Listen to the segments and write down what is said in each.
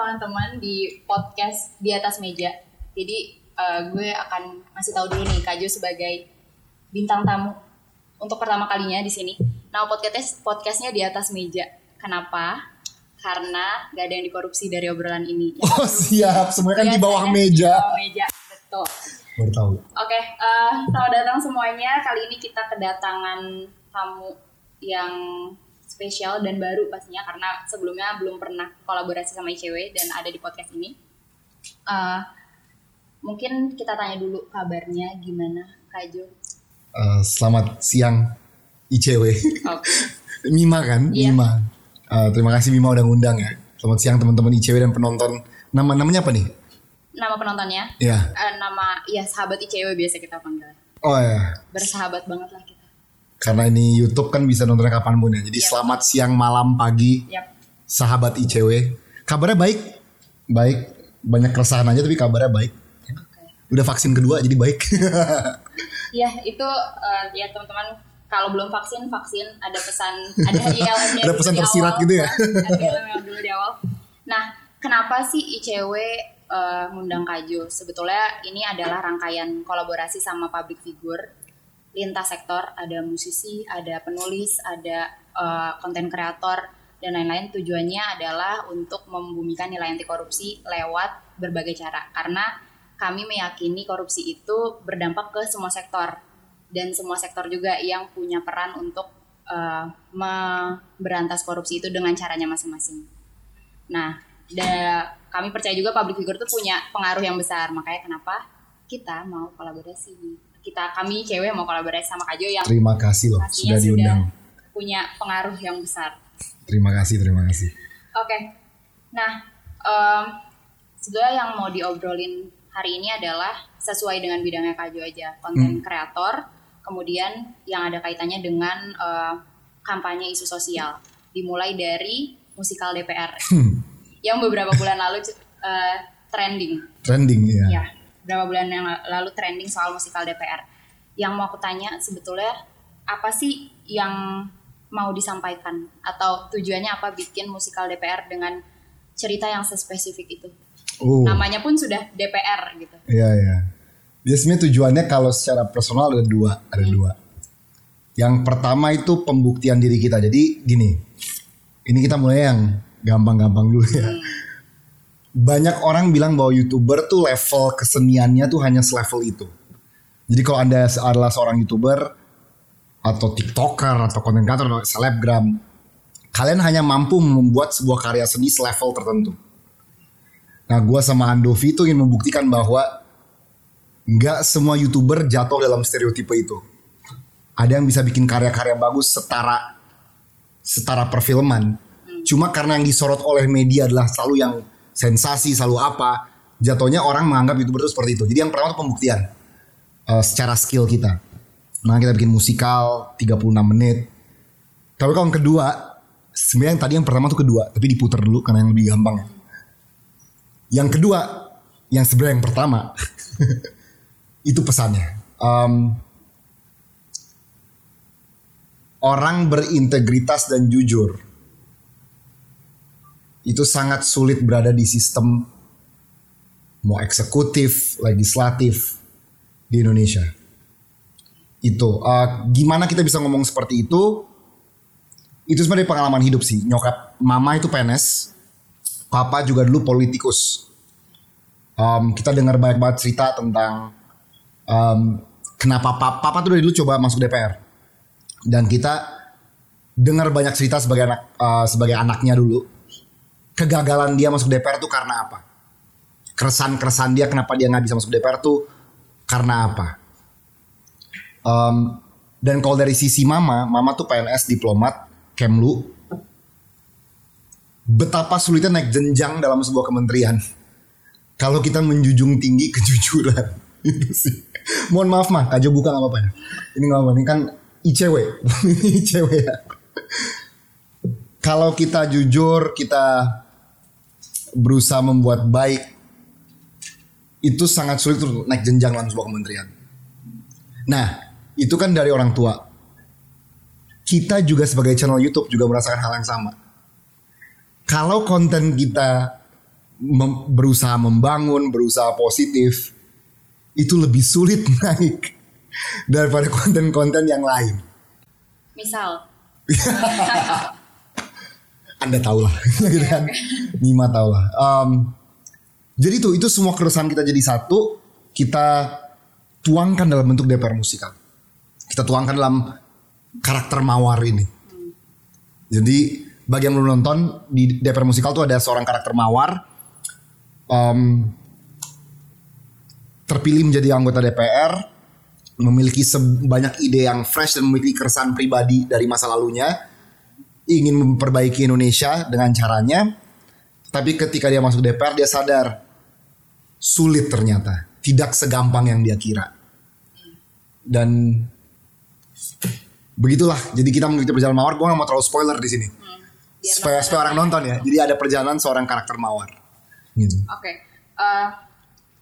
teman-teman di podcast di atas meja. Jadi uh, gue akan ngasih tahu dulu nih Kak Jo sebagai bintang tamu untuk pertama kalinya di sini. Nah podcast podcastnya di atas meja. Kenapa? Karena gak ada yang dikorupsi dari obrolan ini. Oh siap, semuanya kan di bawah meja. Di bawah meja, betul. Baru tahu. Oke, okay, uh, selamat datang semuanya. Kali ini kita kedatangan tamu yang spesial dan baru pastinya karena sebelumnya belum pernah kolaborasi sama ICW dan ada di podcast ini. Uh, mungkin kita tanya dulu kabarnya gimana Kak Jo? Uh, selamat siang ICW. Okay. Mima kan? Yeah. Mima. Uh, terima kasih Mima udah ngundang ya. Selamat siang teman-teman ICW dan penonton. Nama namanya apa nih? Nama penontonnya? Iya. Yeah. Uh, nama ya sahabat ICW biasa kita panggil. Oh ya. Bersahabat banget lah kita karena ini YouTube kan bisa nontonnya kapan pun ya. Jadi yep. selamat siang, malam, pagi, yep. sahabat ICW. Kabarnya baik, baik. Banyak keresahan aja tapi kabarnya baik. Okay. Udah vaksin kedua jadi baik. ya itu uh, ya teman-teman kalau belum vaksin vaksin ada pesan ada ada pesan tersirat awal, gitu ya. ada ILM dulu di awal. Nah kenapa sih ICW uh, eh, ngundang Kajo? Sebetulnya ini adalah rangkaian kolaborasi sama public figure lintas sektor, ada musisi, ada penulis, ada konten uh, kreator dan lain-lain. Tujuannya adalah untuk membumikan nilai anti korupsi lewat berbagai cara. Karena kami meyakini korupsi itu berdampak ke semua sektor dan semua sektor juga yang punya peran untuk uh, memberantas korupsi itu dengan caranya masing-masing. Nah, da, kami percaya juga public figure itu punya pengaruh yang besar. Makanya kenapa kita mau kolaborasi kita kami cewek mau kolaborasi sama Kajo yang terima kasih loh sudah diundang. sudah punya pengaruh yang besar. Terima kasih terima kasih. Oke. Okay. nah um, sebetulnya yang mau diobrolin hari ini adalah sesuai dengan bidangnya Kajo aja konten hmm. kreator kemudian yang ada kaitannya dengan uh, kampanye isu sosial dimulai dari musikal DPR hmm. yang beberapa bulan lalu uh, trending. Trending ya, ya berapa bulan yang lalu trending soal musikal DPR. Yang mau aku tanya sebetulnya apa sih yang mau disampaikan atau tujuannya apa bikin musikal DPR dengan cerita yang sespesifik itu? Uh. Namanya pun sudah DPR gitu. Iya iya. Biasanya tujuannya kalau secara personal ada dua, ada hmm. dua. Yang pertama itu pembuktian diri kita. Jadi gini, ini kita mulai yang gampang-gampang dulu ya. Hmm banyak orang bilang bahwa youtuber tuh level keseniannya tuh hanya selevel itu. Jadi kalau anda adalah seorang youtuber atau tiktoker atau konten kreator atau selebgram, kalian hanya mampu membuat sebuah karya seni selevel tertentu. Nah, gue sama Andovi itu ingin membuktikan bahwa nggak semua youtuber jatuh dalam stereotipe itu. Ada yang bisa bikin karya-karya bagus setara setara perfilman. Cuma karena yang disorot oleh media adalah selalu yang sensasi selalu apa jatuhnya orang menganggap youtuber itu seperti itu. Jadi yang pertama itu pembuktian uh, secara skill kita. Nah kita bikin musikal 36 menit. Tapi kalau yang kedua sebenarnya yang tadi yang pertama tuh kedua tapi diputar dulu karena yang lebih gampang. Yang kedua yang sebenarnya yang pertama itu pesannya. Um, orang berintegritas dan jujur itu sangat sulit berada di sistem mau eksekutif, legislatif di Indonesia. Itu uh, gimana kita bisa ngomong seperti itu? Itu sebenarnya pengalaman hidup sih. Nyokap mama itu PNS, papa juga dulu politikus. Um, kita dengar banyak banget cerita tentang um, kenapa papa, papa tuh dulu coba masuk DPR. Dan kita dengar banyak cerita sebagai anak uh, sebagai anaknya dulu kegagalan dia masuk DPR tuh karena apa? Keresan-keresan dia kenapa dia nggak bisa masuk DPR tuh karena apa? Um, dan kalau dari sisi mama, mama tuh PNS diplomat, Kemlu. Betapa sulitnya naik jenjang dalam sebuah kementerian. Kalau kita menjunjung tinggi kejujuran. itu. Mohon maaf mah, Kajo buka nggak apa-apa ya. Ini nggak apa-apa, ini kan ICW. ICW ya. Kalau kita jujur, kita berusaha membuat baik itu sangat sulit untuk naik jenjang dalam sebuah kementerian. Nah, itu kan dari orang tua. Kita juga sebagai channel YouTube juga merasakan hal yang sama. Kalau konten kita mem- berusaha membangun, berusaha positif itu lebih sulit naik daripada konten-konten yang lain. Misal, Anda tahu lah, gitu kan? Nima tahu lah. Em, jadi tuh itu semua keresahan kita jadi satu, kita tuangkan dalam bentuk DPR musikal. Kita tuangkan dalam karakter mawar ini. Jadi bagi yang belum nonton di DPR musikal tuh ada seorang karakter mawar em, terpilih menjadi anggota DPR, memiliki sebanyak ide yang fresh dan memiliki keresahan pribadi dari masa lalunya ingin memperbaiki Indonesia dengan caranya. Tapi ketika dia masuk DPR dia sadar sulit ternyata, tidak segampang yang dia kira. Dan begitulah. Jadi kita mengikuti perjalanan mawar. Gue gak mau terlalu spoiler di sini. biar Supaya, supaya orang nonton ya. Jadi ada perjalanan seorang karakter mawar. Gitu. Oke, eh,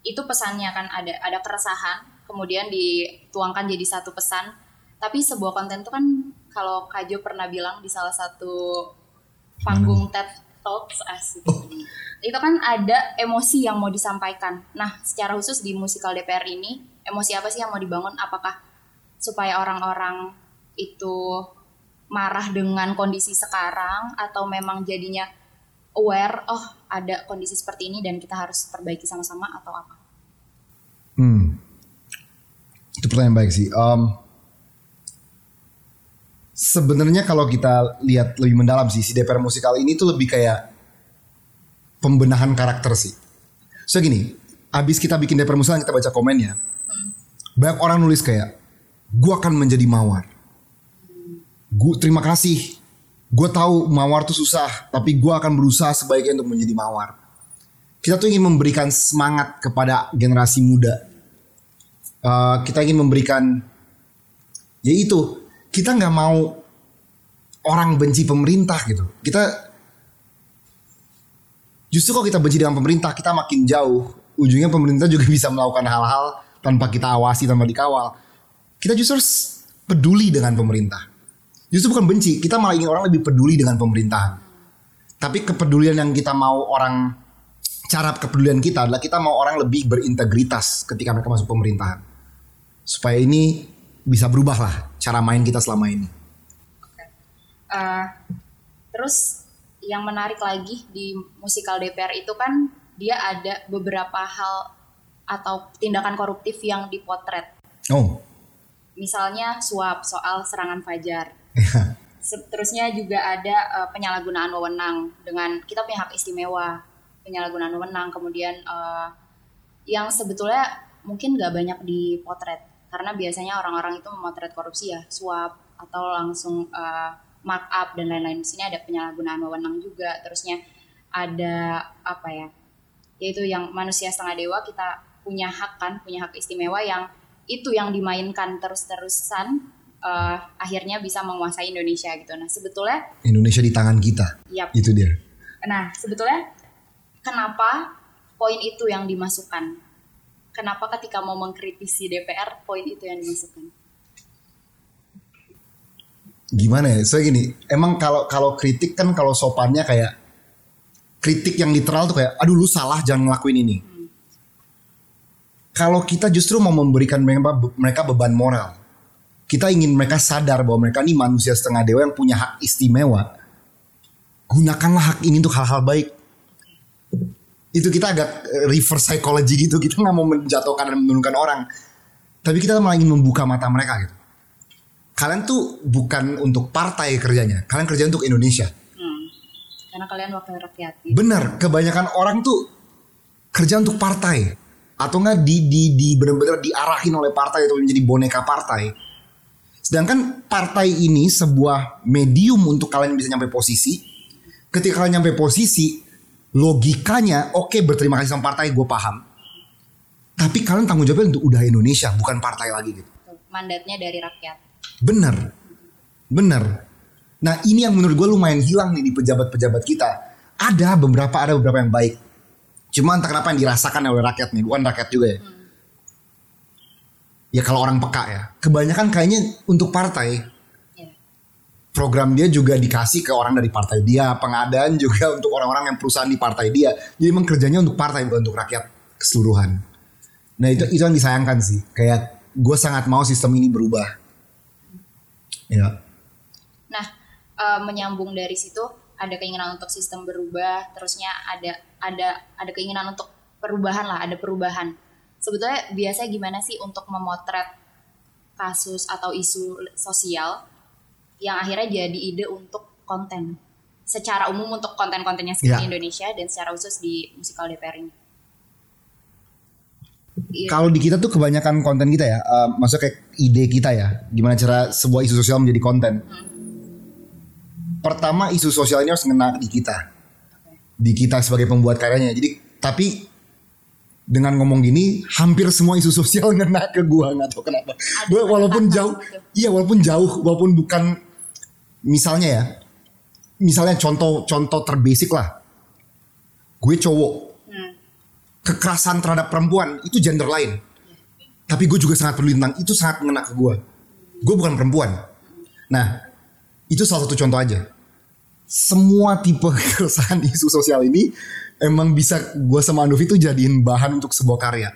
itu pesannya kan ada ada keresahan, kemudian dituangkan jadi satu pesan. Tapi sebuah konten itu kan kalau Kajo pernah bilang di salah satu panggung TED Talks asik. Itu kan ada emosi yang mau disampaikan. Nah, secara khusus di musikal DPR ini, emosi apa sih yang mau dibangun? Apakah supaya orang-orang itu marah dengan kondisi sekarang atau memang jadinya aware oh ada kondisi seperti ini dan kita harus perbaiki sama-sama atau apa? Hmm. Itu pertanyaan baik sih. Um, Sebenarnya kalau kita lihat lebih mendalam sih si DPR musikal ini tuh lebih kayak pembenahan karakter sih. So gini, abis kita bikin DPR musikal kita baca komennya, banyak orang nulis kayak, gua akan menjadi mawar. Gua terima kasih. Gue tahu mawar tuh susah, tapi gua akan berusaha sebaiknya untuk menjadi mawar. Kita tuh ingin memberikan semangat kepada generasi muda. Uh, kita ingin memberikan, ya itu kita nggak mau orang benci pemerintah gitu. Kita justru kalau kita benci dengan pemerintah kita makin jauh. Ujungnya pemerintah juga bisa melakukan hal-hal tanpa kita awasi, tanpa dikawal. Kita justru peduli dengan pemerintah. Justru bukan benci, kita malah ingin orang lebih peduli dengan pemerintahan. Tapi kepedulian yang kita mau orang cara kepedulian kita adalah kita mau orang lebih berintegritas ketika mereka masuk pemerintahan. Supaya ini bisa berubah lah cara main kita selama ini. Eh, terus yang menarik lagi di musikal DPR itu kan dia ada beberapa hal atau tindakan koruptif yang dipotret. Oh, Misalnya suap soal serangan Fajar. Seterusnya juga ada eh, penyalahgunaan wewenang dengan kita punya hak istimewa penyalahgunaan wewenang kemudian eh, yang sebetulnya mungkin nggak banyak dipotret karena biasanya orang-orang itu memotret korupsi ya suap atau langsung eh, markup dan lain-lain di sini ada penyalahgunaan wewenang juga terusnya ada apa ya yaitu yang manusia setengah dewa kita punya hak kan punya hak istimewa yang itu yang dimainkan terus-terusan eh, akhirnya bisa menguasai Indonesia gitu nah sebetulnya Indonesia di tangan kita. yap Itu dia. Nah, sebetulnya kenapa poin itu yang dimasukkan? Kenapa ketika mau mengkritisi DPR, poin itu yang dimasukkan? Gimana ya? So gini, emang kalau kalau kritik kan kalau sopannya kayak kritik yang literal tuh kayak aduh lu salah jangan ngelakuin ini. Kalau kita justru mau memberikan mereka mereka beban moral. Kita ingin mereka sadar bahwa mereka ini manusia setengah dewa yang punya hak istimewa. Gunakanlah hak ini untuk hal-hal baik. Itu kita agak eh, reverse psychology gitu. Kita nggak mau menjatuhkan dan menurunkan orang. Tapi kita malah ingin membuka mata mereka gitu kalian tuh bukan untuk partai kerjanya, kalian kerja untuk Indonesia. Hmm. Karena kalian wakil rakyat. gitu. Bener, kebanyakan orang tuh kerja untuk partai atau enggak di di di benar-benar diarahin oleh partai atau menjadi boneka partai. Sedangkan partai ini sebuah medium untuk kalian bisa nyampe posisi. Ketika kalian nyampe posisi, logikanya oke berterima kasih sama partai gue paham. Tapi kalian tanggung jawabnya untuk udah Indonesia, bukan partai lagi gitu. Mandatnya dari rakyat. Bener, bener. Nah ini yang menurut gue lumayan hilang nih di pejabat-pejabat kita. Ada beberapa, ada beberapa yang baik. Cuma entah kenapa yang dirasakan oleh rakyat nih, bukan rakyat juga ya. Ya kalau orang peka ya, kebanyakan kayaknya untuk partai. Program dia juga dikasih ke orang dari partai dia, pengadaan juga untuk orang-orang yang perusahaan di partai dia. Jadi emang kerjanya untuk partai bukan untuk rakyat keseluruhan. Nah itu itu yang disayangkan sih. Kayak gue sangat mau sistem ini berubah. Ya. Nah, eh, menyambung dari situ ada keinginan untuk sistem berubah, terusnya ada ada ada keinginan untuk perubahan lah, ada perubahan. Sebetulnya biasanya gimana sih untuk memotret kasus atau isu sosial yang akhirnya jadi ide untuk konten secara umum untuk konten-kontennya Ya. di Indonesia dan secara khusus di musikal DPR ini. Iya. Kalau di kita tuh kebanyakan konten kita ya, eh, maksudnya kayak ide kita ya, gimana cara sebuah isu sosial menjadi konten. Pertama isu sosial ini harus ngena di kita, di kita sebagai pembuat karyanya. Jadi tapi dengan ngomong gini, hampir semua isu sosial ngena ke gua nggak tahu kenapa. Gua walaupun jauh, iya walaupun jauh, walaupun bukan misalnya ya, misalnya contoh contoh terbasic lah, gue cowok, Hmm. kekerasan terhadap perempuan itu gender lain. Tapi gue juga sangat peduli tentang itu sangat mengena ke gue. Gue bukan perempuan. Nah, itu salah satu contoh aja. Semua tipe keresahan isu sosial ini emang bisa gue sama Andovi itu jadiin bahan untuk sebuah karya.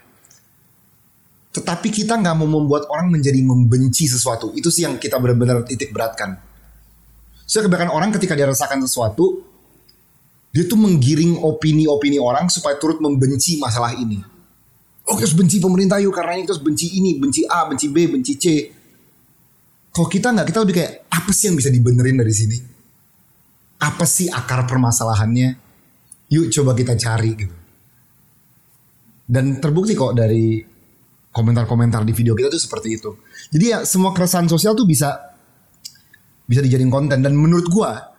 Tetapi kita nggak mau membuat orang menjadi membenci sesuatu. Itu sih yang kita benar-benar titik beratkan. So kebanyakan orang ketika dia rasakan sesuatu, dia tuh menggiring opini-opini orang supaya turut membenci masalah ini. Oh kita harus benci pemerintah yuk karena ini kita harus benci ini, benci A, benci B, benci C. Kalau kita nggak, kita lebih kayak apa sih yang bisa dibenerin dari sini? Apa sih akar permasalahannya? Yuk coba kita cari gitu. Dan terbukti kok dari komentar-komentar di video kita tuh seperti itu. Jadi ya semua keresahan sosial tuh bisa bisa dijadiin konten dan menurut gua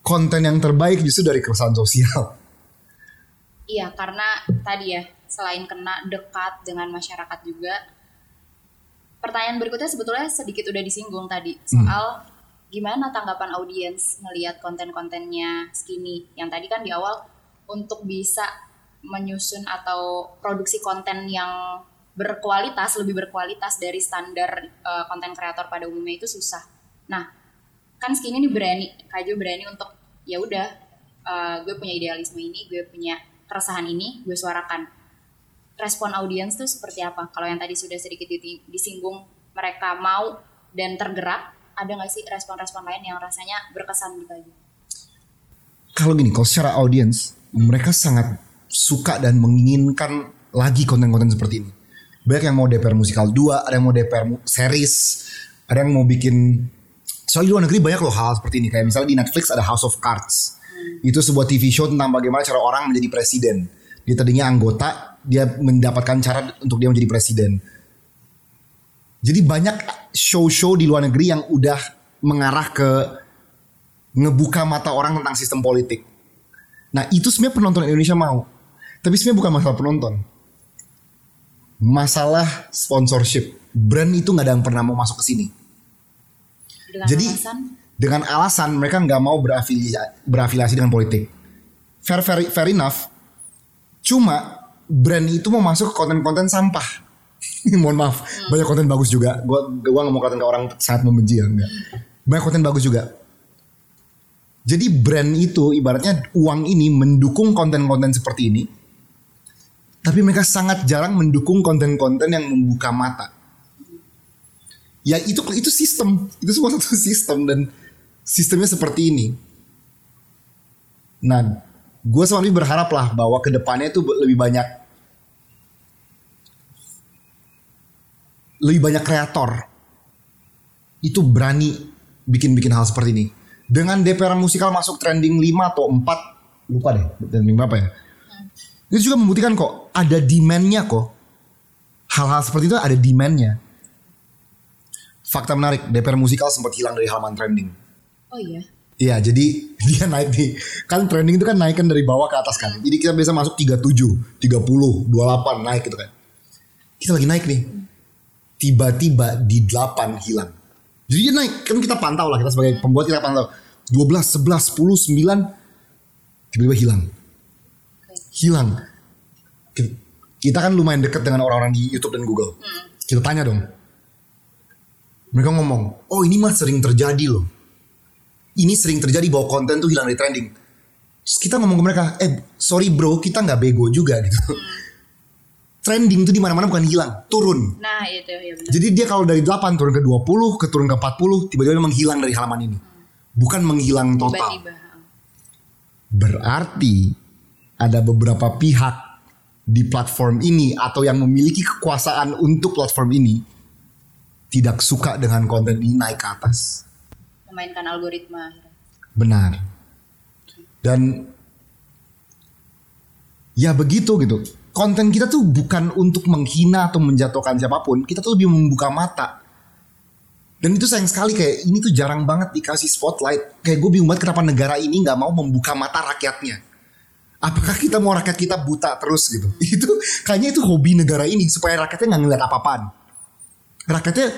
konten yang terbaik justru dari keresahan sosial. Iya, karena tadi ya, selain kena dekat dengan masyarakat juga, pertanyaan berikutnya sebetulnya sedikit udah disinggung tadi soal gimana tanggapan audiens ngelihat konten-kontennya Skinny yang tadi kan di awal untuk bisa menyusun atau produksi konten yang berkualitas lebih berkualitas dari standar eh, konten kreator pada umumnya itu susah. Nah, kan Skinny ini berani, Kaju berani untuk ya udah eh, gue punya idealisme ini, gue punya keresahan ini, gue suarakan. Respon audiens tuh seperti apa? Kalau yang tadi sudah sedikit disinggung, mereka mau dan tergerak, ada nggak sih respon-respon lain yang rasanya berkesan di Kaju? Kalau gini, kalau secara audiens, mereka sangat suka dan menginginkan lagi konten-konten seperti ini. Banyak yang mau DPR musikal 2, ada yang mau DPR series, ada yang mau bikin soalnya di luar negeri banyak loh hal seperti ini kayak misalnya di Netflix ada House of Cards itu sebuah TV show tentang bagaimana cara orang menjadi presiden dia tadinya anggota dia mendapatkan cara untuk dia menjadi presiden jadi banyak show-show di luar negeri yang udah mengarah ke ngebuka mata orang tentang sistem politik. Nah itu sebenarnya penonton Indonesia mau. Tapi sebenarnya bukan masalah penonton. Masalah sponsorship. Brand itu nggak ada yang pernah mau masuk ke sini. Dengan Jadi alasan dengan alasan mereka nggak mau berafiliasi, berafiliasi dengan politik. Fair, fair, fair enough. Cuma brand itu mau masuk ke konten-konten sampah. Mohon maaf, banyak konten bagus juga. Gua gua nggak mau konten ke orang sangat membenci ya, enggak. Banyak konten bagus juga. Jadi brand itu ibaratnya uang ini mendukung konten-konten seperti ini. Tapi mereka sangat jarang mendukung konten-konten yang membuka mata ya itu itu sistem. Itu semua satu sistem dan sistemnya seperti ini. Nah gue sama Alfi berharap lah bahwa ke depannya itu lebih banyak lebih banyak kreator itu berani bikin-bikin hal seperti ini. Dengan DPR musikal masuk trending 5 atau 4 lupa deh trending berapa ya. Itu juga membuktikan kok ada demandnya kok. Hal-hal seperti itu ada demandnya fakta menarik DPR musikal sempat hilang dari halaman trending. Oh iya? Iya jadi dia naik nih Kan trending itu kan naikkan dari bawah ke atas kan. Jadi kita biasa masuk 37 30 28 naik gitu kan. Kita lagi naik nih. Tiba-tiba di 8 hilang. Jadi dia naik Kan kita pantau lah Kita sebagai pembuat kita pantau. 12, 11, 10, 9 Tiba-tiba hilang. Hilang. Kita kan lumayan deket dengan orang-orang di Youtube dan Google. Kita tanya dong Mereka ngomong Oh ini mah sering terjadi loh ini sering terjadi bahwa konten tuh hilang dari trending. Terus kita ngomong ke mereka, eh sorry bro, kita nggak bego juga gitu. Trending tuh di mana-mana bukan hilang, turun. Nah itu ya benar. Jadi dia kalau dari 8 turun ke 20, ke turun ke 40, tiba-tiba menghilang dari halaman ini. Bukan menghilang total. Tiba-tiba. Berarti ada beberapa pihak di platform ini atau yang memiliki kekuasaan untuk platform ini tidak suka dengan konten ini naik ke atas. Memainkan algoritma. Benar. Dan ya begitu gitu. Konten kita tuh bukan untuk menghina atau menjatuhkan siapa pun. Kita tuh lebih membuka mata. Dan itu sayang sekali kayak ini tuh jarang banget dikasih spotlight. Kayak gue bingung banget kenapa negara ini nggak mau membuka mata rakyatnya. Apakah kita mau rakyat kita buta terus gitu? Itu kayaknya itu hobi negara ini supaya rakyatnya nggak ngeliat apa-apaan. Rakyatnya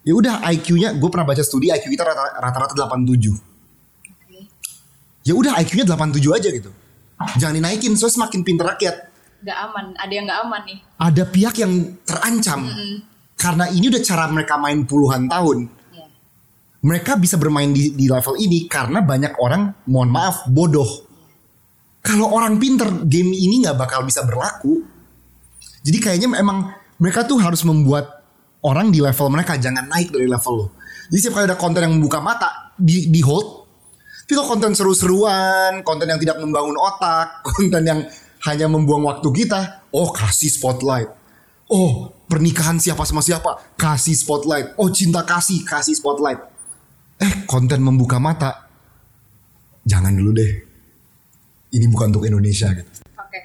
ya udah IQ-nya gue pernah baca studi IQ kita rata- rata-rata 87 Oke. ya udah IQ-nya 87 aja gitu. Jangan dinaikin, soalnya semakin pinter rakyat. Gak aman. Ada yang gak aman nih. Ada pihak yang terancam. Karena ini udah cara mereka main puluhan tahun. Ya. Mereka bisa bermain di, di level ini karena banyak orang, mohon maaf, bodoh. Kalau orang pinter, game ini nggak bakal bisa berlaku. Jadi kayaknya emang mereka tuh harus membuat orang di level mereka, jangan naik dari level lo. Jadi setiap kali ada konten yang membuka mata, di, di hold, tapi kalau konten seru-seruan, konten yang tidak membangun otak, konten yang hanya membuang waktu kita, oh kasih spotlight. Oh pernikahan siapa sama siapa, kasih spotlight. Oh cinta kasih, kasih spotlight. Eh konten membuka mata, jangan dulu deh. Ini bukan untuk Indonesia gitu. Oke.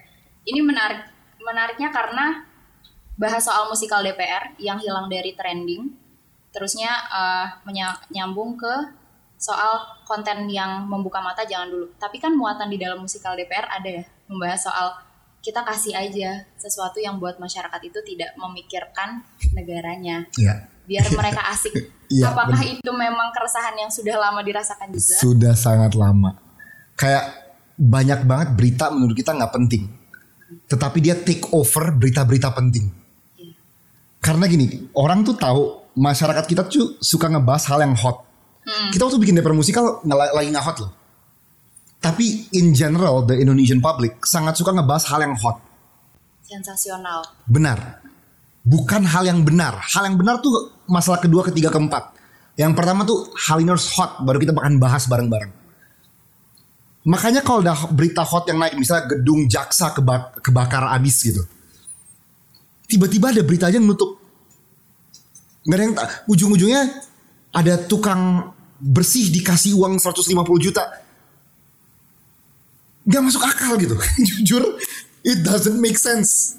Ini menarik. Menariknya karena bahas soal musikal DPR yang hilang dari trending. Terusnya eh, menya- nyambung ke soal konten yang membuka mata jangan dulu. Tapi kan muatan di dalam musikal DPR ada ya membahas soal kita kasih aja sesuatu yang buat masyarakat itu tidak memikirkan negaranya. Ya. Biar mereka asik. Iya, Apakah bener. itu memang keresahan yang sudah lama dirasakan juga? Sudah sangat lama. Kayak banyak banget berita menurut kita nggak penting. Tetapi dia take over berita-berita penting. Karena gini, orang tuh tahu masyarakat kita tuh suka ngebahas hal yang hot. Kita waktu bikin DPR musikal lagi nggak hot loh. Tapi in general the Indonesian public sangat suka ngebahas hal yang hot. Sensasional. Benar. Bukan hal yang benar. Hal yang benar tuh masalah kedua, ketiga, keempat. Yang pertama tuh hal ini harus hot, baru kita akan bahas bareng-bareng. Makanya kalau udah berita hot yang naik, misalnya gedung jaksa keba- kebakar abis gitu. Tiba-tiba ada berita aja nutup. Nggak ada yang ujung-ujungnya ada tukang bersih dikasih uang 150 juta. Gak masuk akal gitu. Jujur, it doesn't make sense.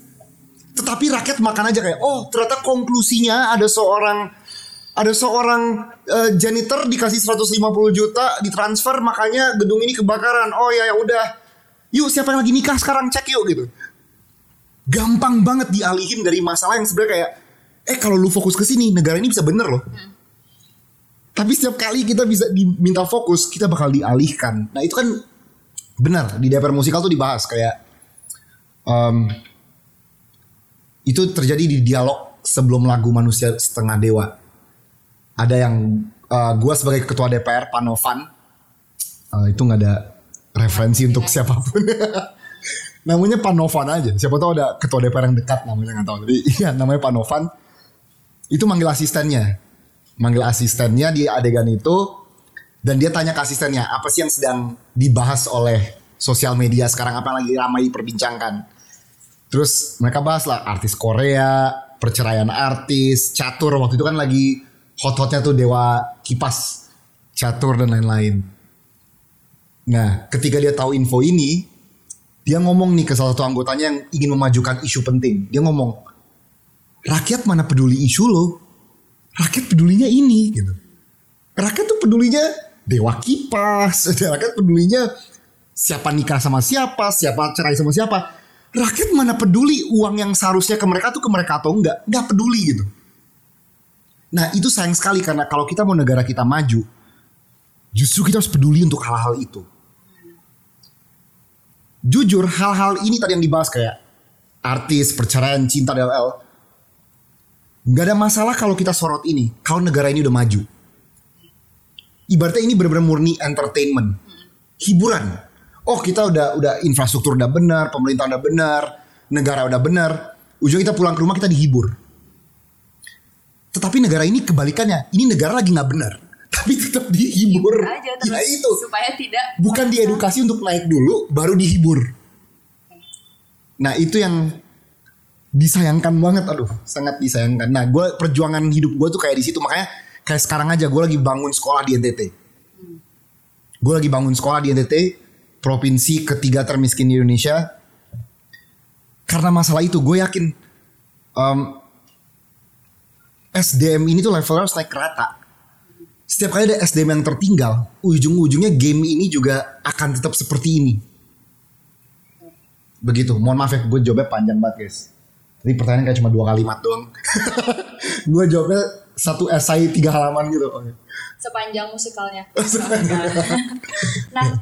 Tetapi rakyat makan aja kayak, oh ternyata konklusinya ada seorang ada seorang eh, janitor dikasih 150 juta ditransfer makanya gedung ini kebakaran. Oh ya ya udah. Yuk siapa yang lagi nikah sekarang cek yuk gitu. Gampang banget dialihin dari masalah yang sebenarnya kayak eh kalau lu fokus ke sini negara ini bisa bener loh. Tapi setiap kali kita bisa diminta fokus, kita bakal dialihkan. Nah itu kan benar di DPR musikal tuh dibahas kayak em, itu terjadi di dialog sebelum lagu manusia setengah dewa. Ada yang eh, gua sebagai ketua DPR Panovan eh, itu nggak ada referensi untuk siapa pun. namanya Panovan aja. Siapa tahu ada ketua DPR yang dekat namanya nggak tahu. Tapi iya namanya Panovan. Itu manggil asistennya. Manggil asistennya di adegan itu dan dia tanya ke asistennya apa sih yang sedang dibahas oleh sosial media sekarang apa yang lagi ramai diperbincangkan. Terus mereka bahas lah artis Korea, perceraian artis, catur waktu itu kan lagi hot-hotnya tuh dewa kipas, catur dan lain-lain. Nah, ketika dia tahu info ini, dia ngomong nih ke salah satu anggotanya yang ingin memajukan isu penting. Dia ngomong, rakyat mana peduli isu lo? Rakyat pedulinya ini gitu. Rakyat tuh pedulinya dewa kipas, rakyat pedulinya siapa nikah sama siapa, siapa cerai sama siapa. Rakyat mana peduli uang yang seharusnya ke mereka tuh ke mereka atau enggak, enggak peduli gitu. Nah itu sayang sekali karena kalau kita mau negara kita maju, justru kita harus peduli untuk hal-hal itu. Jujur hal-hal ini tadi yang dibahas kayak artis, perceraian, cinta, DLL. Nggak ada masalah kalau kita sorot ini, kalau negara ini udah maju. ibaratnya ini benar-benar murni entertainment, hiburan. Oh kita udah udah infrastruktur udah benar, pemerintah udah benar, negara udah benar. Ujung kita pulang ke rumah kita dihibur. Tetapi negara ini kebalikannya, ini negara lagi nggak benar, tapi tetap dihibur. aja terus ya itu, supaya tidak bukan diedukasi untuk naik dulu, baru dihibur. Nah itu yang disayangkan banget, aduh sangat disayangkan. Nah gue perjuangan hidup gue tuh kayak di situ makanya kayak sekarang aja gue lagi bangun sekolah di NTT. Gue lagi bangun sekolah di NTT, provinsi ketiga termiskin di Indonesia. Karena masalah itu gue yakin um, SDM ini tuh levelnya harus naik rata. Setiap kali ada SDM yang tertinggal, ujung-ujungnya game ini juga akan tetap seperti ini. Begitu. Mohon maaf ya, gue jawabnya panjang banget guys. Tadi pertanyaan kayak cuma dua kalimat doang. gue jawabnya satu esai tiga halaman gitu. sepanjang musikalnya. nah,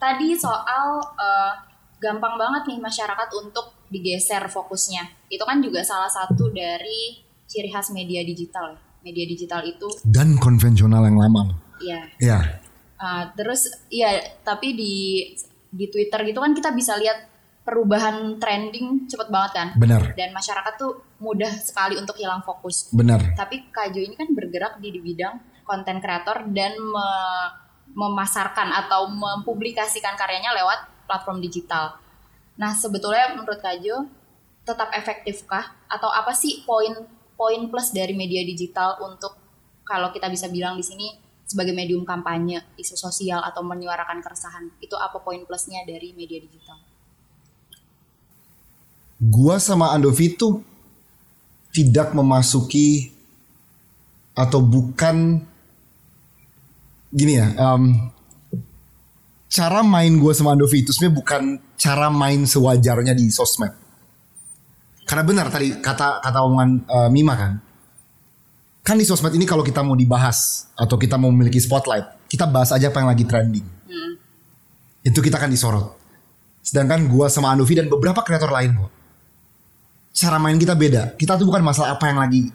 tadi soal eh, gampang banget nih masyarakat untuk digeser fokusnya. Itu kan juga salah satu dari ciri khas media digital. Media digital itu, Dan konvensional yang lama. ya. Ya, eh, terus, ya, tapi di di Twitter gitu kan kita bisa lihat perubahan trending cepet banget kan. benar, Dan masyarakat tuh mudah sekali untuk hilang fokus. benar. Tapi Kajo ini kan bergerak di, di bidang konten kreator dan me- memasarkan atau mempublikasikan karyanya lewat platform digital. Nah, sebetulnya menurut Kajo tetap efektifkah atau apa sih poin-poin plus dari media digital untuk kalau kita bisa bilang di sini sebagai medium kampanye, isu sosial atau menyuarakan keresahan. Itu apa poin plusnya dari media digital? Gua sama Andovi tuh tidak memasuki atau bukan gini ya. em, cara main gue sama Andovi itu sebenarnya bukan cara main sewajarnya di sosmed. Karena benar tadi kata kata omongan eh, Mima kan. Kan di sosmed ini kalau kita mau dibahas atau kita mau memiliki spotlight, kita bahas aja apa yang lagi trending. Itu kita akan disorot. Sedangkan gua sama Andovi dan beberapa kreator lain kok. Cara main kita beda. Kita tuh bukan masalah apa yang lagi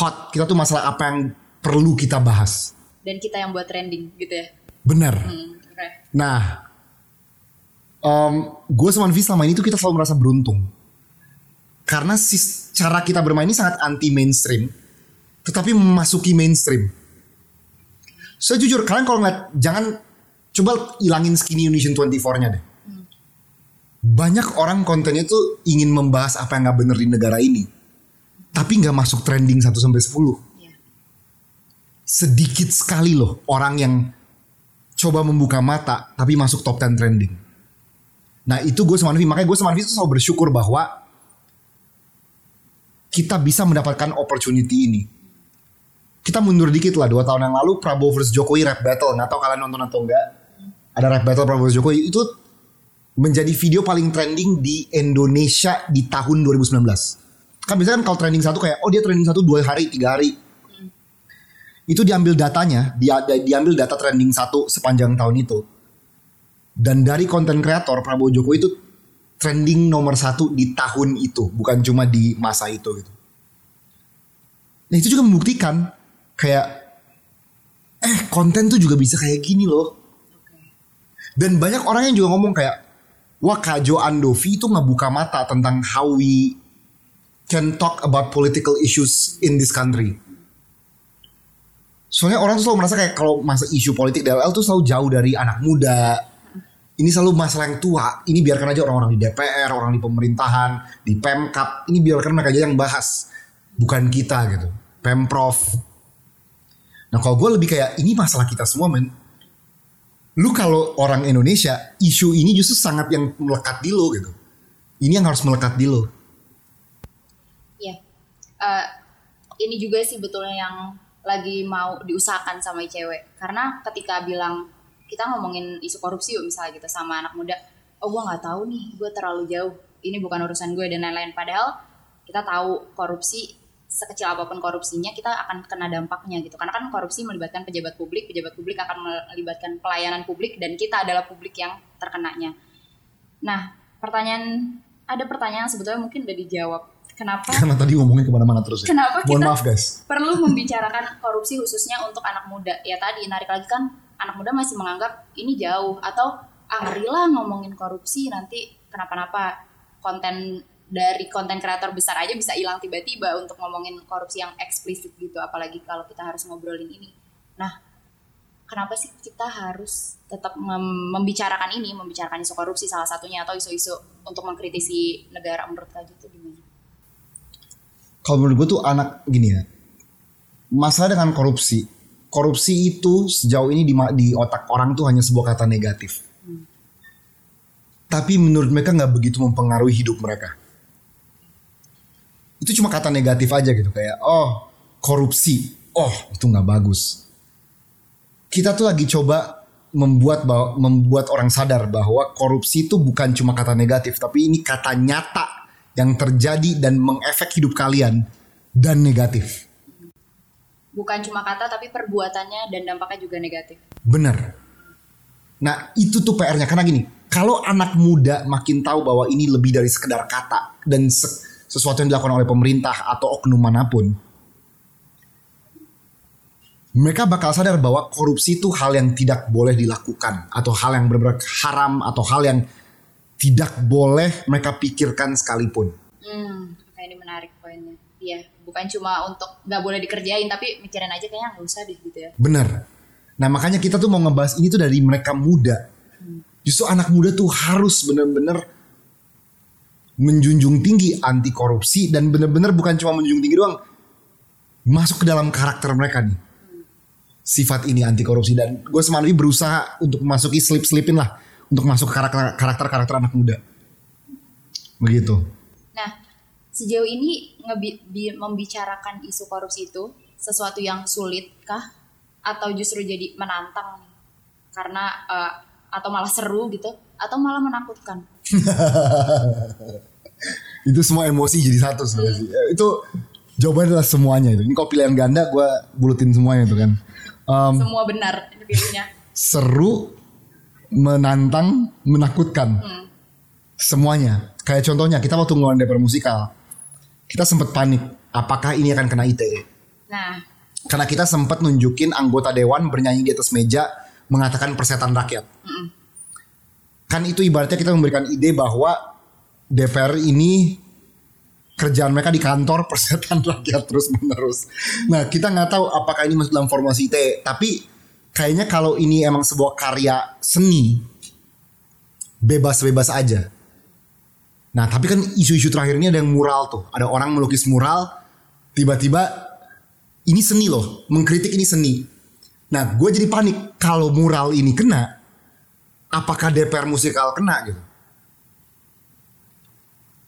hot. Kita tuh masalah apa yang perlu kita bahas. Dan kita yang buat trending gitu ya. Bener. Hmm, oke. Nah, gue sama Andovi selama ini tuh kita selalu merasa beruntung. Karena sis- cara kita bermain ini sangat anti mainstream, tetapi memasuki mainstream. Saya jujur, kalian kalau ngeliat, jangan coba ilangin skinny Indonesian 24-nya deh. Banyak orang kontennya tuh ingin membahas apa yang nggak bener di negara ini, tapi nggak masuk trending 1 sampai 10. Iya. Sedikit sekali loh orang yang coba membuka mata tapi masuk top 10 trending. Nah itu gue sama Anvi, makanya gue sama Anvi tuh selalu bersyukur bahwa kita bisa mendapatkan opportunity ini. Kita mundur dikit lah, dua tahun yang lalu Prabowo versus Jokowi rap battle, nggak tahu kalian nonton atau enggak. Ada rap battle Prabowo versus Jokowi, itu menjadi video paling trending di Indonesia di tahun 2019. Kan biasanya kan kalau trending satu kayak, oh dia trending satu dua hari, tiga hari. Itu diambil datanya, dia diambil data trending satu sepanjang tahun itu. Dan dari konten kreator Prabowo Jokowi itu trending nomor satu di tahun itu, bukan cuma di masa itu gitu. Nah itu juga membuktikan kayak eh konten tuh juga bisa kayak gini loh. Dan banyak orang yang juga ngomong kayak wah Kajo Andovi itu ngebuka mata tentang how we can talk about political issues in this country. Soalnya orang tuh selalu merasa kayak kalau masa isu politik DLL tuh selalu jauh dari anak muda, ini selalu masalah yang tua. Ini biarkan aja orang-orang di DPR, orang di pemerintahan, di Pemkap. Ini biarkan mereka aja yang bahas. Bukan kita gitu. Pemprov. Nah kalau gue lebih kayak ini masalah kita semua men. Lu kalau orang Indonesia, isu ini justru sangat yang melekat di lo gitu. Ini yang harus melekat di lo. Iya. Eh, ini juga sih betulnya yang lagi mau diusahakan sama cewek. Karena ketika bilang kita ngomongin isu korupsi yuk misalnya gitu sama anak muda, oh gue nggak tahu nih, gue terlalu jauh. Ini bukan urusan gue dan lain-lain. Padahal kita tahu korupsi sekecil apa pun korupsinya kita akan kena dampaknya gitu. Karena kan korupsi melibatkan pejabat publik, pejabat publik akan melibatkan pelayanan publik dan kita adalah publik yang terkenanya. Nah, pertanyaan ada pertanyaan sebetulnya mungkin udah dijawab kenapa Karena tadi ngomongin ke mana-mana terus ya. Kenapa Mohon kita- maaf guys. perlu membicarakan korupsi khususnya untuk anak muda ya tadi narik lagi kan anak muda masih menganggap ini jauh atau ah ngomongin korupsi nanti kenapa-napa konten dari konten kreator besar aja bisa hilang tiba-tiba untuk ngomongin korupsi yang eksplisit gitu apalagi kalau kita harus ngobrolin ini nah kenapa sih kita harus tetap mem- membicarakan ini membicarakan isu korupsi salah satunya atau isu-isu untuk mengkritisi negara menurut Kak itu gimana? Kalau menurut gue tuh anak gini ya. Masalah dengan korupsi. Korupsi itu sejauh ini di, di otak orang tuh hanya sebuah kata negatif. Tapi menurut mereka nggak begitu mempengaruhi hidup mereka. Itu cuma kata negatif aja gitu kayak oh korupsi, oh itu nggak bagus. Kita tuh lagi coba membuat bahwa, membuat orang sadar bahwa korupsi itu bukan cuma kata negatif, tapi ini kata nyata yang terjadi dan mengefek hidup kalian dan negatif. Bukan cuma kata tapi perbuatannya dan dampaknya juga negatif. Bener. Nah itu tuh PR-nya karena gini, kalau anak muda makin tahu bahwa ini lebih dari sekedar kata dan se- sesuatu yang dilakukan oleh pemerintah atau oknum mana pun, mereka bakal sadar bahwa korupsi itu hal yang tidak boleh dilakukan atau hal yang benar-benar haram atau hal yang tidak boleh mereka pikirkan sekalipun. Hmm, ini menarik poinnya. Iya, bukan cuma untuk nggak boleh dikerjain tapi mikirin aja kayaknya nggak usah deh gitu ya. Bener. Nah makanya kita tuh mau ngebahas ini tuh dari mereka muda. Justru anak muda tuh harus bener-bener menjunjung tinggi anti korupsi dan bener-bener bukan cuma menjunjung tinggi doang, masuk ke dalam karakter mereka nih. Sifat ini anti korupsi dan gue sama Nabi berusaha untuk memasuki slip-slipin lah untuk masuk ke karakter karakter anak muda. Begitu. Nah, sejauh ini membicarakan isu korupsi itu sesuatu yang sulit kah atau justru jadi menantang karena eh, atau malah seru gitu atau malah menakutkan? itu semua emosi jadi satu sebenarnya sih. Eh, Itu jawabannya adalah semuanya itu. Ini kalau pilihan ganda gue bulutin semuanya itu kan. Em, Semua benar pilihnya. seru, menantang, menakutkan. Hmm. Semuanya. Kayak contohnya kita waktu ngeluarin DPR musikal. Kita sempat panik. Apakah ini akan kena ITE? Nah, Karena kita sempat nunjukin anggota dewan bernyanyi di atas meja mengatakan persetan rakyat. Kan itu ibaratnya kita memberikan ide bahwa DPR ini kerjaan mereka di kantor persetan rakyat terus menerus. Nah kita nggak tahu apakah ini masuk dalam formasi ITE. Tapi kayaknya kalau ini emang sebuah karya seni bebas-bebas aja. Nah tapi kan isu-isu terakhir ini ada yang mural tuh. Ada orang melukis mural tiba-tiba ini seni loh, mengkritik ini seni. Nah, gue jadi panik kalau mural ini kena, apakah DPR musikal kena gitu?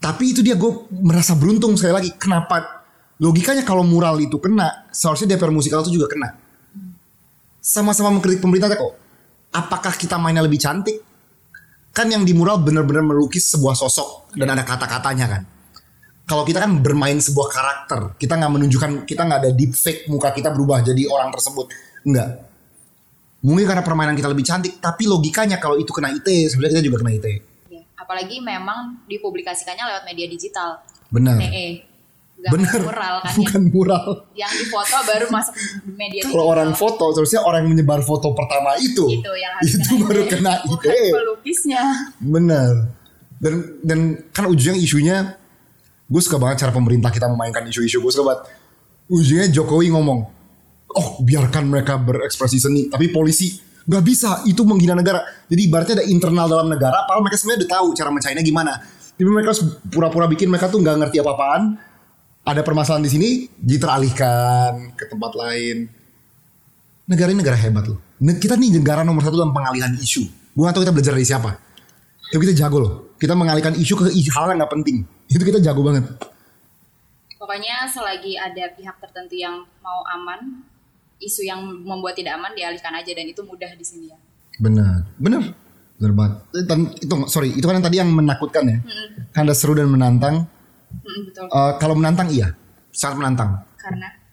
Tapi itu dia gue merasa beruntung sekali lagi. Kenapa? Logikanya kalau mural itu kena, seharusnya DPR musikal itu juga kena. Sama-sama mengkritik pemerintah kok. Apakah kita mainnya lebih cantik? Kan yang di mural benar-benar melukis sebuah sosok dan ada kata-katanya kan kalau kita kan bermain sebuah karakter, kita nggak menunjukkan, kita nggak ada deep fake muka kita berubah jadi orang tersebut, enggak. Mungkin karena permainan kita lebih cantik, tapi logikanya kalau itu kena IT, sebenarnya kita juga kena IT. ya. apalagi memang dipublikasikannya lewat media digital. Benar. TE. Gak Benar. mural kan Bukan mural. yang, yang difoto baru masuk media Kalau orang foto, seharusnya orang yang menyebar foto pertama itu, itu yang harus itu baru kena bukan IT. pelukisnya. Benar. Dan dan kan ujungnya isunya, gue suka banget cara pemerintah kita memainkan isu-isu. Gue suka banget. Ujungnya Jokowi ngomong, oh biarkan mereka berekspresi seni, tapi polisi nggak bisa, itu menghina negara. Jadi ibaratnya ada internal dalam negara, padahal mereka sebenarnya udah tahu cara mencainya gimana. Tapi mereka pura-pura bikin mereka tuh nggak ngerti apa-apaan. Ada permasalahan di sini, diteralihkan ke tempat lain. Negara ini negara hebat loh. Kita nih negara nomor satu dalam pengalihan isu. Gue gak tahu kita belajar dari siapa. Tapi kita jago loh. Kita mengalihkan isu ke isu hal yang gak penting. Itu kita jago banget. Pokoknya selagi ada pihak tertentu yang mau aman, isu yang membuat tidak aman dialihkan aja dan itu mudah di sini ya. Benar. Benar. Benar banget. Eh, itu sorry, itu kan yang tadi yang menakutkan ya. Kan ada seru dan menantang. Mm, betul. Eh, kalau menantang iya, sangat menantang. Karena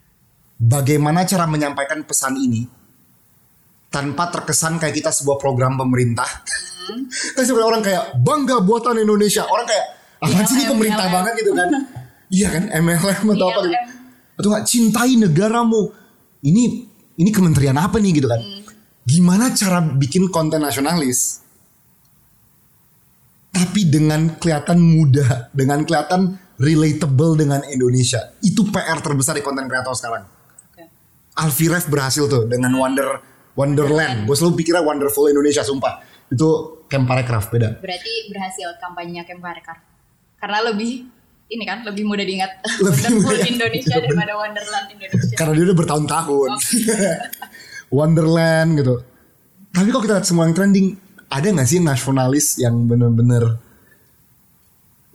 Bagaimana cara menyampaikan pesan ini tanpa terkesan kayak kita sebuah program pemerintah? kan sebenarnya orang kayak bangga buatan Indonesia. Orang kayak apa sih ini pemerintah BLM. banget gitu kan? Iya kan MLM atau apa gitu. MLM. Atau nggak cintai negaramu. Ini ini kementerian apa nih gitu kan? Gimana cara bikin konten nasionalis? Tapi dengan kelihatan mudah, dengan kelihatan relatable dengan Indonesia. Itu PR terbesar di konten kreator sekarang. Oke. Alfiref berhasil tuh dengan Wonder Wonderland. Gue selalu pikirnya Wonderful Indonesia, sumpah. Itu Camp Parekraf beda. Berarti berhasil kampanye Kemparkar. Karena lebih ini kan lebih mudah diingat Lebih Wonderful mudah. Indonesia daripada Wonderland Indonesia. Karena dia udah bertahun-tahun. Wonderland gitu. Tapi kok kita lihat semua yang trending, ada gak sih nasionalis yang bener-bener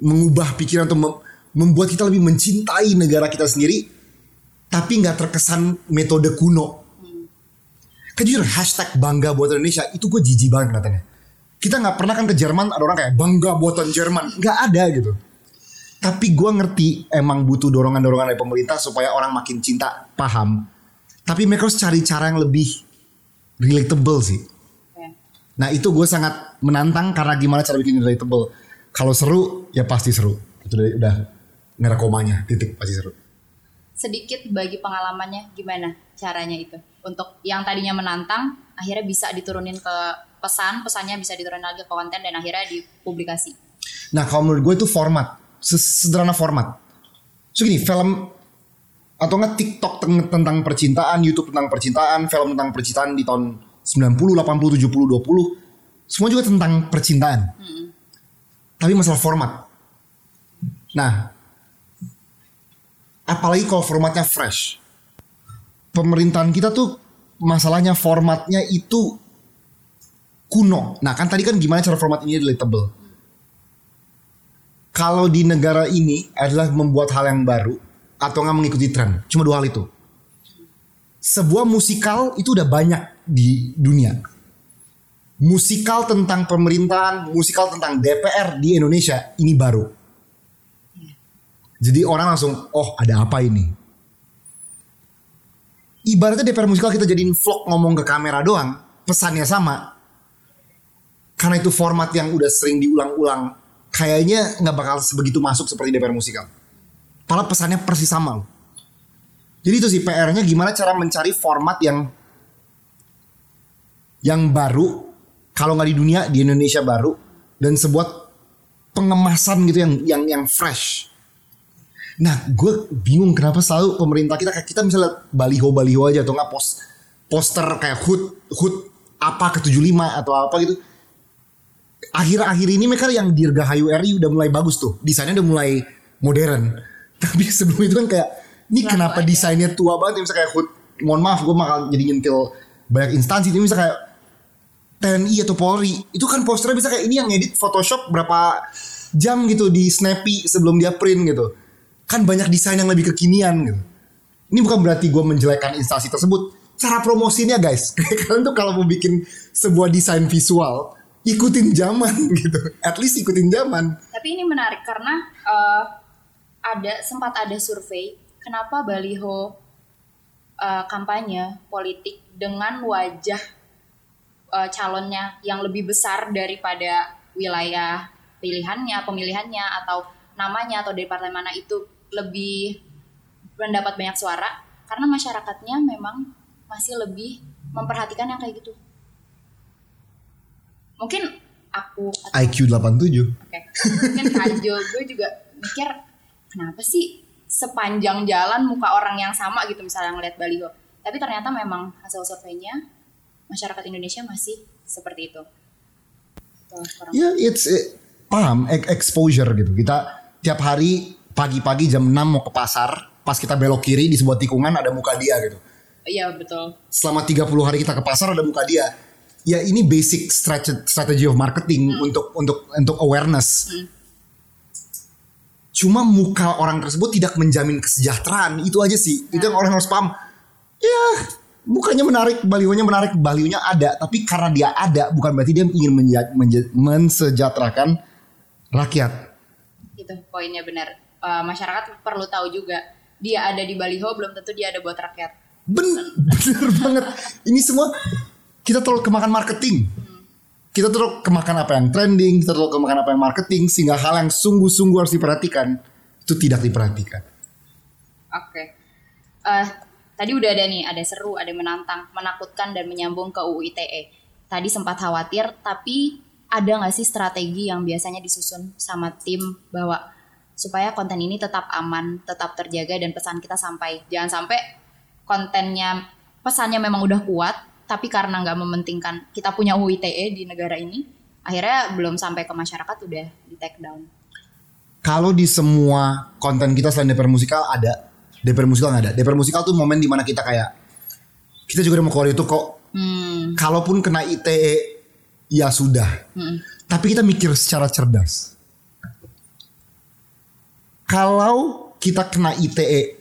mengubah pikiran atau membuat kita lebih mencintai negara kita sendiri, tapi nggak terkesan metode kuno. Kan jujur hashtag bangga buatan Indonesia itu gue jijik banget katanya. Kita nggak pernah kan ke Jerman ada orang kayak bangga buatan Jerman, nggak ada gitu. Tapi gue ngerti emang butuh dorongan-dorongan dari pemerintah supaya orang makin cinta, paham. Tapi mereka harus cari cara yang lebih relatable sih. Oke. Nah itu gue sangat menantang karena gimana cara bikin relatable. Kalau seru ya pasti seru. Itu udah merah komanya titik pasti seru. Sedikit bagi pengalamannya gimana caranya itu untuk yang tadinya menantang akhirnya bisa diturunin ke pesan, pesannya bisa diturunin lagi ke konten dan akhirnya dipublikasi. Nah kalau menurut gue itu format, sederhana format. So gini film atau nggak TikTok tentang percintaan, YouTube tentang percintaan, film tentang percintaan di tahun 90, 80, 70, 20 semua juga tentang percintaan. Tapi masalah format. Nah, apalagi kalau formatnya fresh. Pemerintahan kita tuh masalahnya formatnya itu kuno. Nah kan tadi kan gimana cara format ini relatable. Kalau di negara ini adalah membuat hal yang baru atau nggak mengikuti tren. Cuma dua hal itu. Sebuah musikal itu udah banyak di dunia. Musikal tentang pemerintahan, musikal tentang DPR di Indonesia ini baru. Jadi orang langsung, oh ada apa ini? Ibaratnya DPR musikal kita jadiin vlog ngomong ke kamera doang, pesannya sama. Karena itu format yang udah sering diulang-ulang, kayaknya nggak bakal sebegitu masuk seperti DPR musikal. Padahal pesannya persis sama loh. Jadi itu sih PR-nya gimana cara mencari format yang yang baru, kalau nggak di dunia di Indonesia baru dan sebuah pengemasan gitu yang yang yang fresh. Nah, gue bingung kenapa selalu pemerintah kita kayak kita misalnya baliho-baliho aja atau nggak pos poster kayak hood hood apa ke 75 atau apa gitu. Akhir-akhir ini mereka yang Dirgahayu RI udah mulai bagus tuh. Desainnya udah mulai modern. Tapi sebelum itu kan kayak ini kenapa ada. desainnya tua banget misalnya kayak hood mohon maaf gue bakal jadi nyentil banyak instansi ini misalnya kayak TNI atau Polri itu kan posternya bisa kayak ini yang edit Photoshop berapa jam gitu di Snappy sebelum dia print gitu kan banyak desain yang lebih kekinian gitu. Ini bukan berarti gue menjelekkan instansi tersebut. Cara promosinya guys. Kalian tuh kalau mau bikin sebuah desain visual ikutin zaman gitu. At least ikutin zaman. Tapi ini menarik karena eh, ada sempat ada survei kenapa baliho eh, kampanye politik dengan wajah eh, calonnya yang lebih besar daripada wilayah pilihannya, pemilihannya atau namanya atau dari partai mana itu lebih mendapat banyak suara karena masyarakatnya memang masih lebih memperhatikan yang kayak gitu. Mungkin aku atau IQ 87 Oke. Mungkin Kajo gue juga mikir kenapa sih sepanjang jalan muka orang yang sama gitu misalnya ngeliat baliho. Tapi ternyata memang hasil surveinya masyarakat Indonesia masih seperti itu. Ya, it's eh, paham e- exposure gitu. Kita tiap hari pagi-pagi jam 6 mau ke pasar, pas kita belok kiri di sebuah tikungan ada muka dia gitu. Iya betul. Selama 30 hari kita ke pasar ada muka dia. Ya ini basic strate- strategy of marketing untuk untuk untuk awareness. Cuma muka orang tersebut tidak menjamin kesejahteraan, itu aja sih. Itu yang orang harus paham. Ya, mukanya menarik, balihonya menarik, balihonya ada, tapi karena dia ada bukan berarti dia ingin menja- menja- mensejahterakan rakyat. Itu poinnya benar. Eh, masyarakat perlu tahu juga dia ada di baliho belum tentu dia ada buat rakyat. Ben, bener banget. Ini semua kita terlalu kemakan marketing. Kita terlalu kemakan apa yang trending, kita terlalu kemakan apa yang marketing, sehingga hal yang sungguh-sungguh harus diperhatikan itu tidak diperhatikan. Oke. Eh, tadi udah ada nih, ada seru, ada menantang, menakutkan dan menyambung ke UU ITE. Tadi sempat khawatir, tapi ada nggak sih strategi yang biasanya disusun sama tim bahwa supaya konten ini tetap aman, tetap terjaga dan pesan kita sampai. Jangan sampai kontennya pesannya memang udah kuat, tapi karena nggak mementingkan kita punya UU ITE di negara ini, akhirnya belum sampai ke masyarakat udah di take down. Kalau di semua konten kita selain DPR musikal ada, DPR musikal nggak ada. DPR musikal tuh momen di mana kita kayak kita juga udah mau keluar itu kok. Hmm, Kalaupun kena ITE ya sudah. hmm, Tapi kita mikir secara cerdas. Kalau kita kena ITE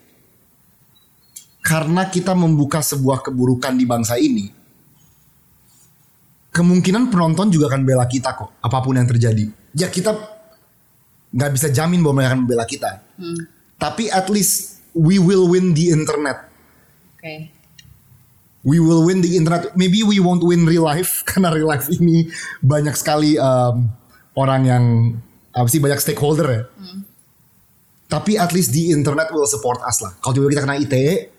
karena kita membuka sebuah keburukan di bangsa ini, kemungkinan penonton juga akan bela kita kok, apa pun yang terjadi. Ya kita nggak bisa jamin bahwa mereka akan membela kita. hmm. Tapi at least we will win the internet. Oke. We will win the internet. Maybe we won't win real life karena real life ini banyak sekali um, orang yang apa sih banyak stakeholder ya. Tapi at least the internet will support us lah. Kalau tiba kita kena ITE,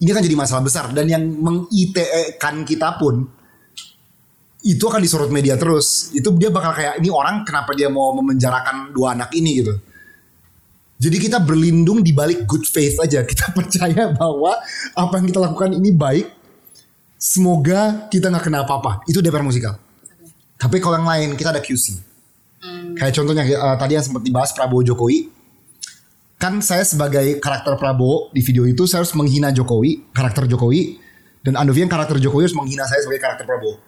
ini akan jadi masalah besar dan yang meng-ITE kan kita pun itu akan disorot media terus. Itu dia bakal kayak ini orang kenapa dia mau memenjarakan dua anak ini gitu. Jadi kita berlindung di balik good faith aja. Kita percaya bahwa apa yang kita lakukan ini baik. Semoga kita nggak kena apa-apa. Itu DPR musikal. Tapi kalau yang lain kita ada QC. Hmm. Kayak contohnya eh, tadi yang sempat dibahas Prabowo Jokowi. Kan saya sebagai karakter Prabowo di video itu saya harus menghina Jokowi, karakter Jokowi. Dan Andovian karakter Jokowi harus menghina saya sebagai karakter Prabowo.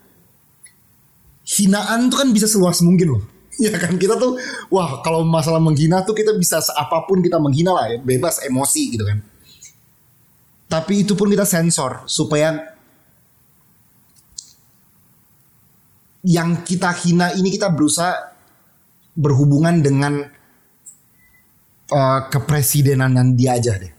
Hinaan tuh kan bisa seluas mungkin loh. Ya kan kita tuh wah kalau masalah menghina tuh kita bisa apa pun kita menghina lah ya, bebas emosi gitu kan. Tapi itu pun kita sensor supaya yang kita hina ini kita berusaha berhubungan dengan uh, kepresidenanan dia aja deh.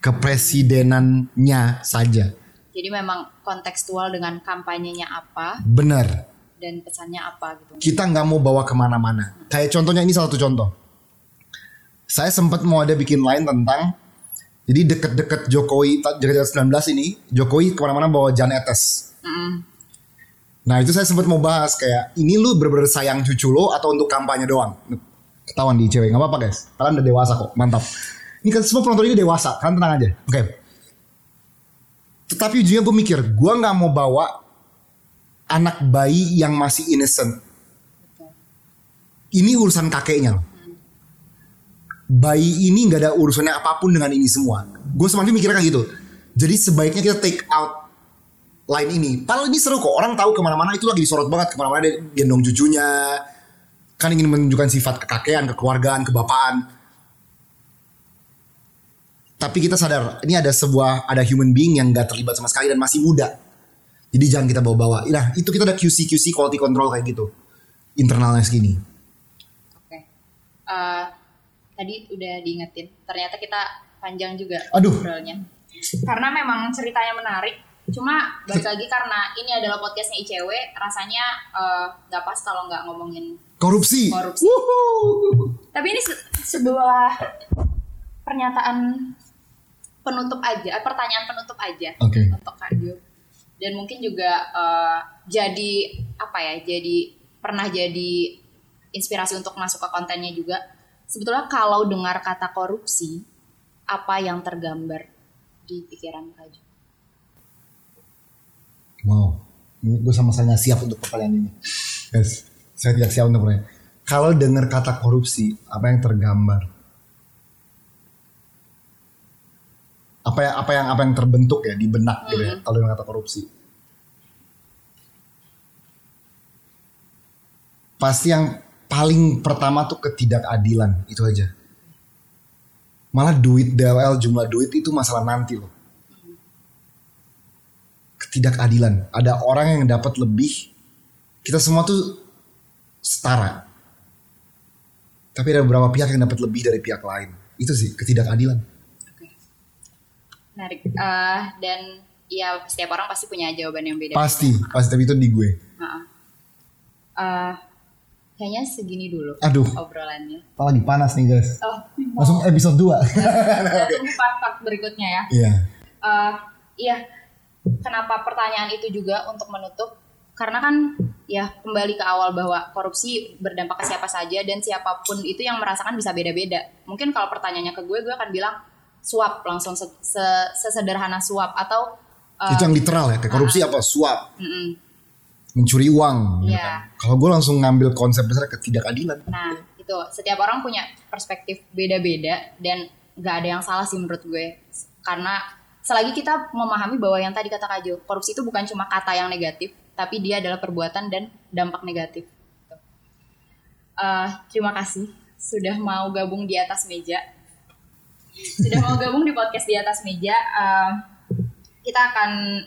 Kepresidenannya saja. Jadi memang kontekstual dengan kampanyenya apa Benar. dan pesannya apa gitu. Kita nggak mau bawa ke mana-mana. Kayak contohnya ini salah satu contoh. Saya sempat mau ada bikin line tentang jadi deket-deket Jokowi deket 19 ini Jokowi ke mana-mana bawa Jan Etes. Mm-mm. Nah itu saya sempat mau bahas kayak ini lu bener-bener sayang cucu lo atau untuk kampanye doang? Ketahuan di cewek nggak apa-apa guys. Kalian udah dewasa kok, mantap. Ini kan semua penonton ini dewasa, kalian tenang aja. Oke. Tetapi ujungnya gue mikir, gue nggak mau bawa anak bayi yang masih innocent. Ini urusan kakeknya loh. Bayi ini nggak ada urusannya apa pun dengan ini semua. Gue semakin mikirnya kayak gitu. Jadi sebaiknya kita take out line ini. Padahal ini seru kok. Orang tahu ke mana-mana itu lagi disorot banget. Ke mana-mana dia gendong cucunya. Kan ingin menunjukkan sifat kekakean, kekeluargaan, kebapaan. Tapi kita sadar ini ada sebuah ada human being yang gak terlibat sama sekali dan masih muda. Jadi jangan kita bawa-bawa. Nah itu kita ada QC QC quality control kayak gitu. Internalnya segini. Oke. Eh, tadi udah diingetin. Ternyata kita panjang juga Aduh. ngobrolnya. Karena memang ceritanya menarik. Cuma balik lagi karena ini adalah podcastnya ICW, rasanya eh, nggak pas kalau nggak ngomongin. Korupsi. Korupsi. Tapi ini se- sebuah pernyataan penutup aja, eh, pertanyaan penutup aja Oke. untuk Kak Jo. Dan mungkin juga eh, jadi apa ya? Jadi pernah jadi inspirasi untuk masuk ke kontennya juga. Sebetulnya kalau dengar kata korupsi, apa yang tergambar di pikiran Kak Jo? Wow, ini gue sama saya nggak siap untuk pertanyaan ini. Guys, saya tidak siap untuk pertanyaan. Kalau dengar kata korupsi, apa yang tergambar? Apa yang apa yang apa yang terbentuk ya di benak gitu ya? Kalau dengar kata korupsi, pasti yang paling pertama tuh ketidakadilan itu aja. Malah duit DLL jumlah duit itu masalah nanti loh ketidakadilan. Ada orang yang dapat lebih. Kita semua tuh setara. Tapi ada beberapa pihak yang dapat lebih dari pihak lain. Itu sih ketidakadilan. Menarik. Eh, dan ya setiap orang pasti punya jawaban yang beda. Pasti, pasti tapi itu di gue. Heeh. Eh, kayaknya segini dulu Aduh, obrolannya. apalagi panas nih guys. Oh, Langsung episode 2. kita tunggu part-part berikutnya ya. Iya. Eh, iya, kenapa pertanyaan itu juga untuk menutup? Karena kan ya kembali ke awal bahwa korupsi berdampak ke siapa saja dan siapa pun itu yang merasakan bisa beda-beda. Mungkin kalau pertanyaannya ke gue, gue akan bilang suap langsung se- se- sesederhana suap atau eh, Itu yang literal ya, kayak korupsi apa? Suap, mm-mm. mencuri uang. gitu Iya. kan. Kalau gue langsung ngambil konsep besar ketidakadilan. Nah, itu setiap orang punya perspektif beda-beda dan nggak ada yang salah sih menurut gue. Karena selagi kita memahami bahwa yang tadi kata Kajo, korupsi itu bukan cuma kata yang negatif, tapi dia adalah perbuatan dan dampak negatif. Eh, terima kasih sudah mau gabung di atas meja. Sudah mau gabung di podcast di atas meja. Eh, kita akan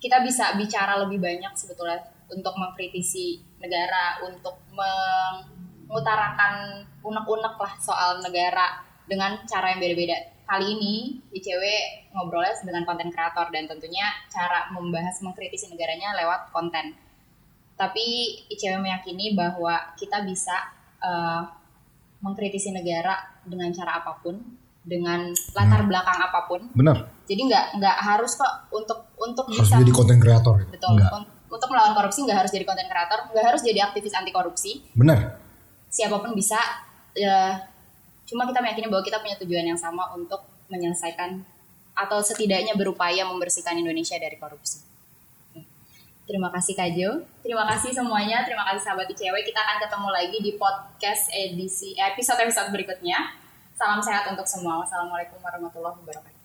kita bisa bicara lebih banyak sebetulnya untuk mengkritisi negara, untuk mengutarakan unek-unek lah soal negara dengan cara yang beda-beda. Kali ini ICW ngobrolnya dengan konten kreator dan tentunya cara membahas mengkritisi negaranya lewat konten. Tapi ICW meyakini bahwa kita bisa eh, mengkritisi negara dengan cara apa pun, dengan latar belakang apa pun. Benar. Jadi nggak nggak harus kok untuk untuk Harus bisa jadi konten kreator. gitu. betul Enggak. Un- untuk melawan korupsi nggak harus jadi konten kreator, nggak harus jadi aktivis anti korupsi. Benar. Siapa pun bisa. Ya, cuma kita meyakini bahwa kita punya tujuan yang sama untuk menyelesaikan atau setidaknya berupaya membersihkan Indonesia dari korupsi. Terima kasih Kajo, terima kasih semuanya, terima kasih sahabat ICW. Kita akan ketemu lagi di podcast edisi episode-episode berikutnya. Salam sehat untuk semua. Wassalamualaikum warahmatullahi wabarakatuh.